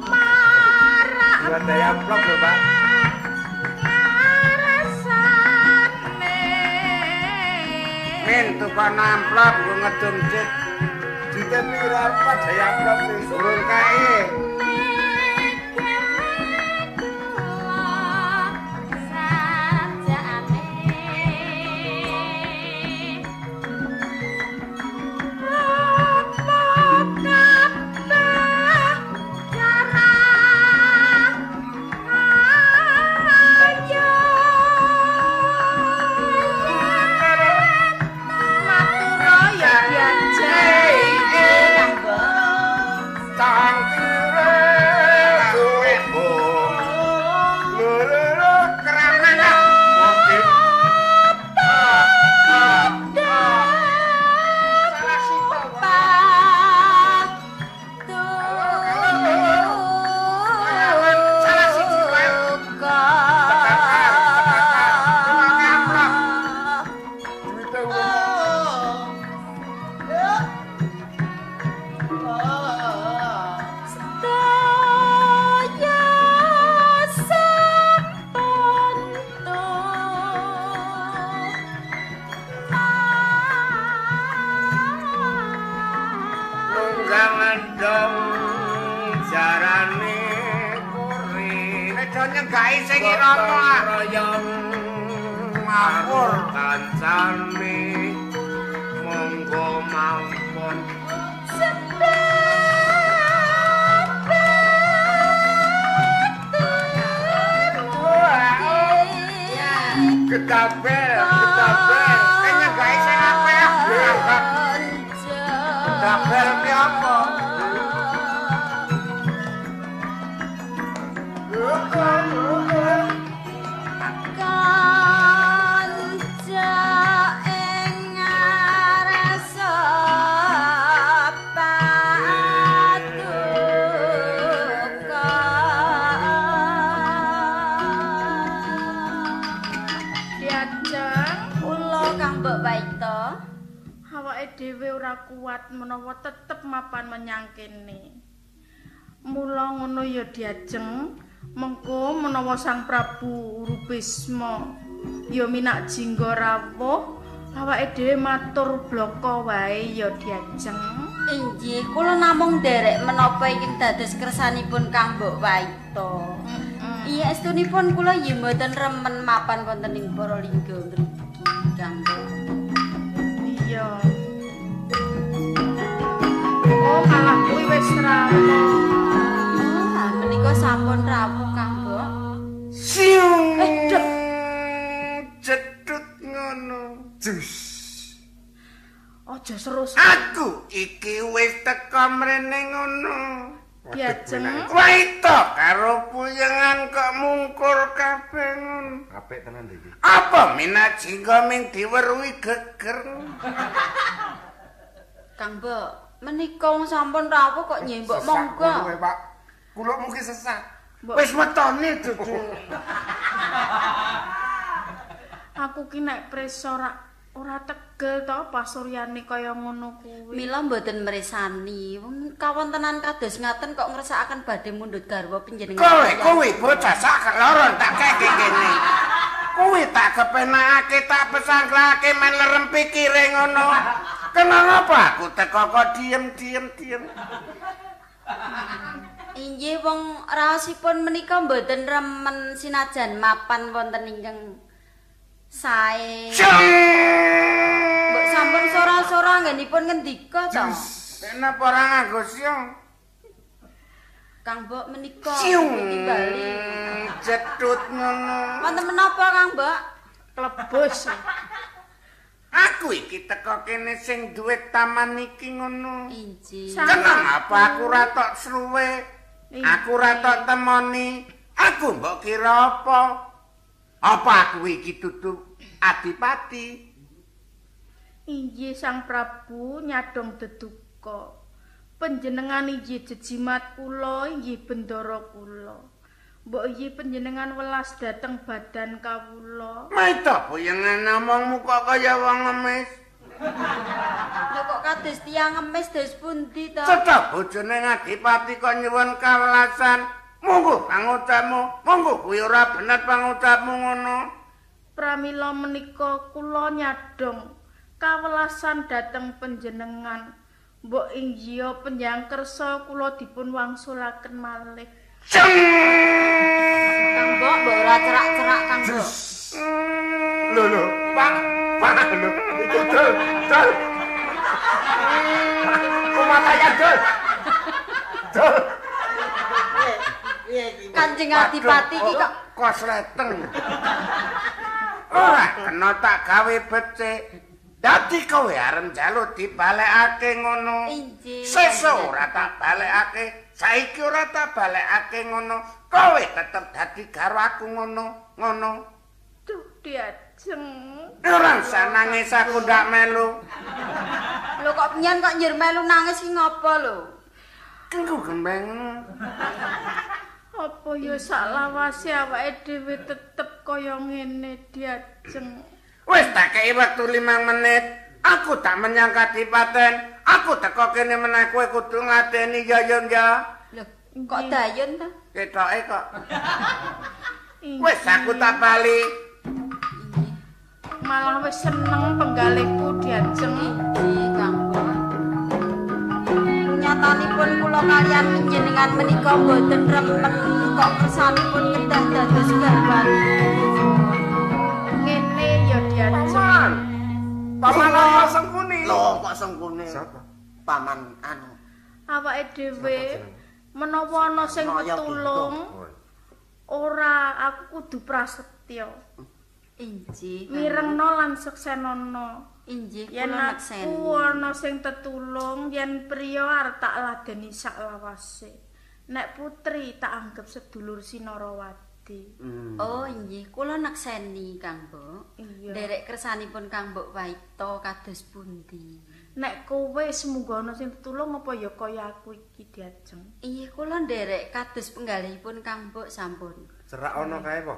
Marak Buat daya amplop lho, Pak. rasane. Min tukang amplop ku ngedum sik. Diten pira Pak daya amplop iki? Urung kae. Rubisma ya minak jingga rawuh awake dhewe matur bloko wae ya diajeng. Inggih, kula namung nderek menapa ingkang dados kersanipun Kang Mbok Waito. Iya, estunipun kula ya mboten remen mapan wonten ing para lingga mriki, Kang Mbok. Iya. Oh, malah kuwi wis rawuh. Ah, menika sampun rawuh Kang Mbok. Siung. Aja serus Aku iki wis teko mrene ngono. diajeng. Wah itu karo puyengan kok mungkur kabeh ngono. Apik tenan iki. Apa minat jingga ming diweruhi geger? Kang Mbok, menika wong sampun rawuh kok nyembok monggo. Pak. Kula mungkin sesak. Wis metone dudu. Aku ki nek preso ora ora tegel to pasuryane kaya ngono kuwi. Mila mboten mresani. Wong kawontenan kados ngaten kok ngrasakaken badhe mundhut garwa panjenengan. Kowe kowe bocah sak keloron tak keke kene. Kowe tak kepenake tak pesangklake men lerem pikire ngono. Kenapa aku teko kok diem diem diem. Inggih wong raosipun menika mboten remen sinajan mapan wonten ingkang sae. Mbok sampun sora-sora nggenipun ngendika to? Kenapa ora nganggo siung? Kang Mbok menika Siung. timbali. Cetut ngono. Wonten menapa Kang Mbok? Klebus. Aku iki teko kene sing duwe taman iki ngono. Kenang apa aku ra tok sruwe? Aku ra tok temoni. Aku mbok kira apa? Apa aku iki dudu adipati? Inggih Sang Prabu nyadong deduka. Panjenengan inggih jejimat kula, inggih bendara kula. Mbok inggih panjenengan welas dhateng badan kawula. Maita boyengan ngomongmu kok kaya wong ngemis. Lho kok kados tiyang ngemis dos pundi to? Cecak bojone ngadipati kok nyuwun kawelasan. Monggo pangucapmu, monggo kuwi ora bener pangucapmu ngono. Pramila menika kula nyadong kawelasan dhateng panjenengan. Mbok inggih panjang kersa kula dipun wangsulaken malih. Kang Mbok mbok ora cerak-cerak Kang Mbok. Lho lho, Pak. Pak lho. Iku dol, dol. Kumat aja dol. Dol. Kanjeng Adipati iki kok kos leteng. Ora kena tak gawe becik. Dadi kowe arep njaluk dibalekake ngono. Sesuk ora tak balekake, saiki ora tak balekake ngono. Kowe tetep dadi karo aku ngono, ngono. Duh, diajeng. Ora usah nangis aku ndak melu. Lho kok penyen kok njur melu nangis ki ngopo lho? Kengku gembeng. Apa ya saklawase awake dhewe tetep kaya ngene diajeng. Wis tak kei waktu limang menit. Aku tak menyangka dipaten. Aku teko kene meneh kowe kudu ngadeni ya yo ya. Lho kok dayun to? Ketoke kok. Wis aku tak bali. Malah wis seneng penggalihku diajeng. Mbok. Nyatanipun kula kalian panjenengan menika boten remen kok kersanipun kedah dados garwane. Ngene ya diajeng. Paman ana sengkuni. Lho kok sengkune. Sapa? Paman anu. Awake dhewe menawa ana sing Naya petulung ora aku kudu prasetya. Injih. Kang Mirengno lan seksenono. Injih Yen aku ana sing tetulung, yen priya arep tak ladeni sak lawase. Nek putri tak anggap sedulur Sinarawati. Hmm. Oh injih kula nekseni Kang Mbok. Derek kersanipun Kang Mbok Waito kados pundi? Nek kowe semunggo ana sing tetulung apa ya kaya aku iki diajeng. Iya kula nderek kados penggalihipun Kang Mbok sampun. Serak ana kae po.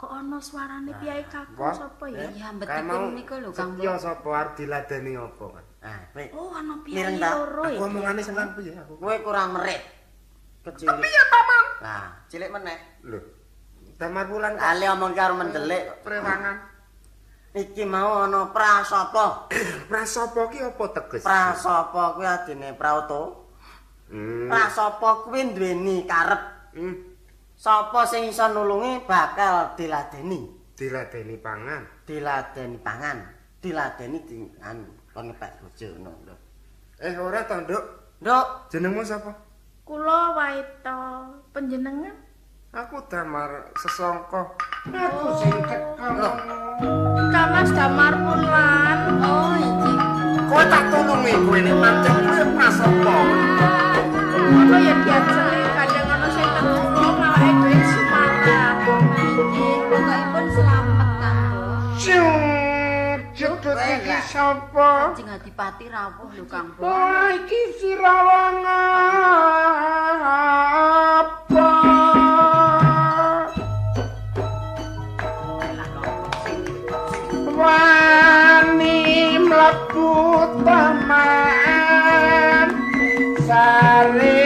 Kok ana suarane piyai kakung sapa ya? Iya Kae mau mbetipun niku lho Kang Setya Mbok. sapa arep diladeni apa kan? Ah, kowe Oh, ana piyai loro Aku iki. omongane seneng piye aku. kowe kurang merit. Kecil. Piye, Paman? Nah, cilik meneh. Lho. Damar bulan Kali omong karo mendelik. Prewangan. Iki mau ana prasapa. prasapa ki apa teges? Prasapa kuwi adine Prauto. Hmm. Prasapa kuwi duweni karep. Hmm. Sapa sing iso nulungi bakal diladeni. Diladeni pangan. Diladeni pangan. Diladeni di anu kon ngepek bojo ngono lho. Eh ora to, Nduk. Nduk, Jenengmu sapa? Kula Waito, panjenengan Aku Damar Sesongko. Aku sing teko. Kamas Damar Pulan. Oh injih. Kowe tak tulungi kowe nek pancen kowe prasapa. Ngono ya diajeng sapa? Kanjeng Adipati rawuh lho Kang Mbok. Wah iki sirawangan apa? Wani mlebu taman sare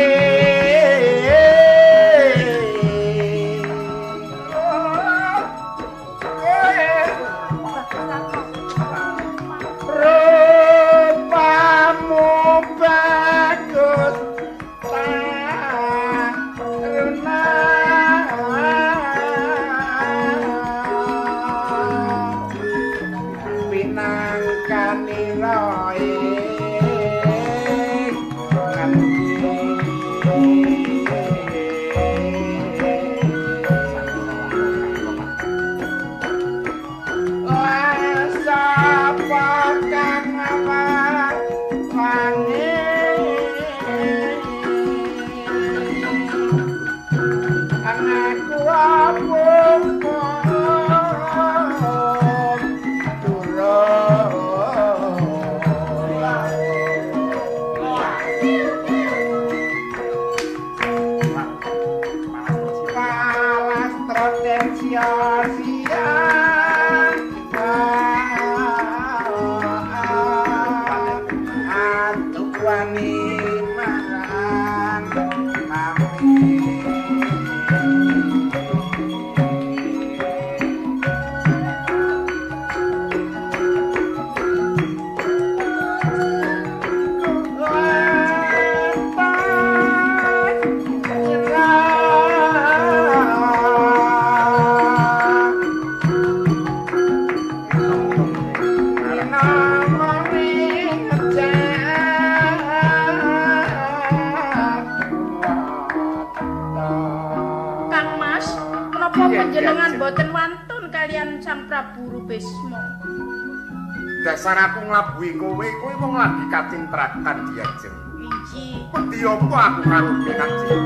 dasar aku nglabuhi kowe, kowe wong lagi kacintrakan diajeng. Inji. Pedhi apa aku karo Kanjeng?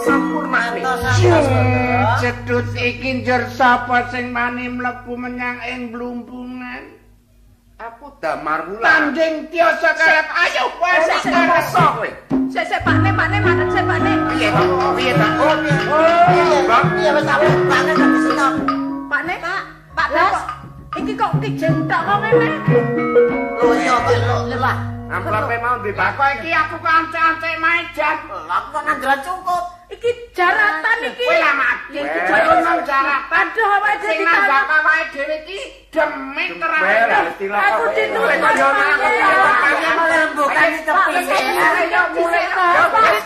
Sampurna Cedut iki njur sapa sing mani mlebu menyang ing blumpungan? Aku damar wulan. Tanding tiasa karep ayo wes karo kowe. Sik sik Pakne, Pakne, manut sik Pakne. Piye to? Piye to? Oh, iya wis aku Pakne tak sino. Pakne, Pak. Pak. Iki kok dijentak kok ngene? Oh iya, Pak. Lah, amplope mau dibakok iki aku kanca-kanca mejan. Aku kok nandra cukup. Iki jaratan iki. Kowe lah mati. Iki jaratan jaratan. Aduh, awake dhewe iki nambah awake dhewe iki demit terang. Aku ditulis kaya ngono. Kaya merembukan tepi. Ayo mulai. Ayo mulai.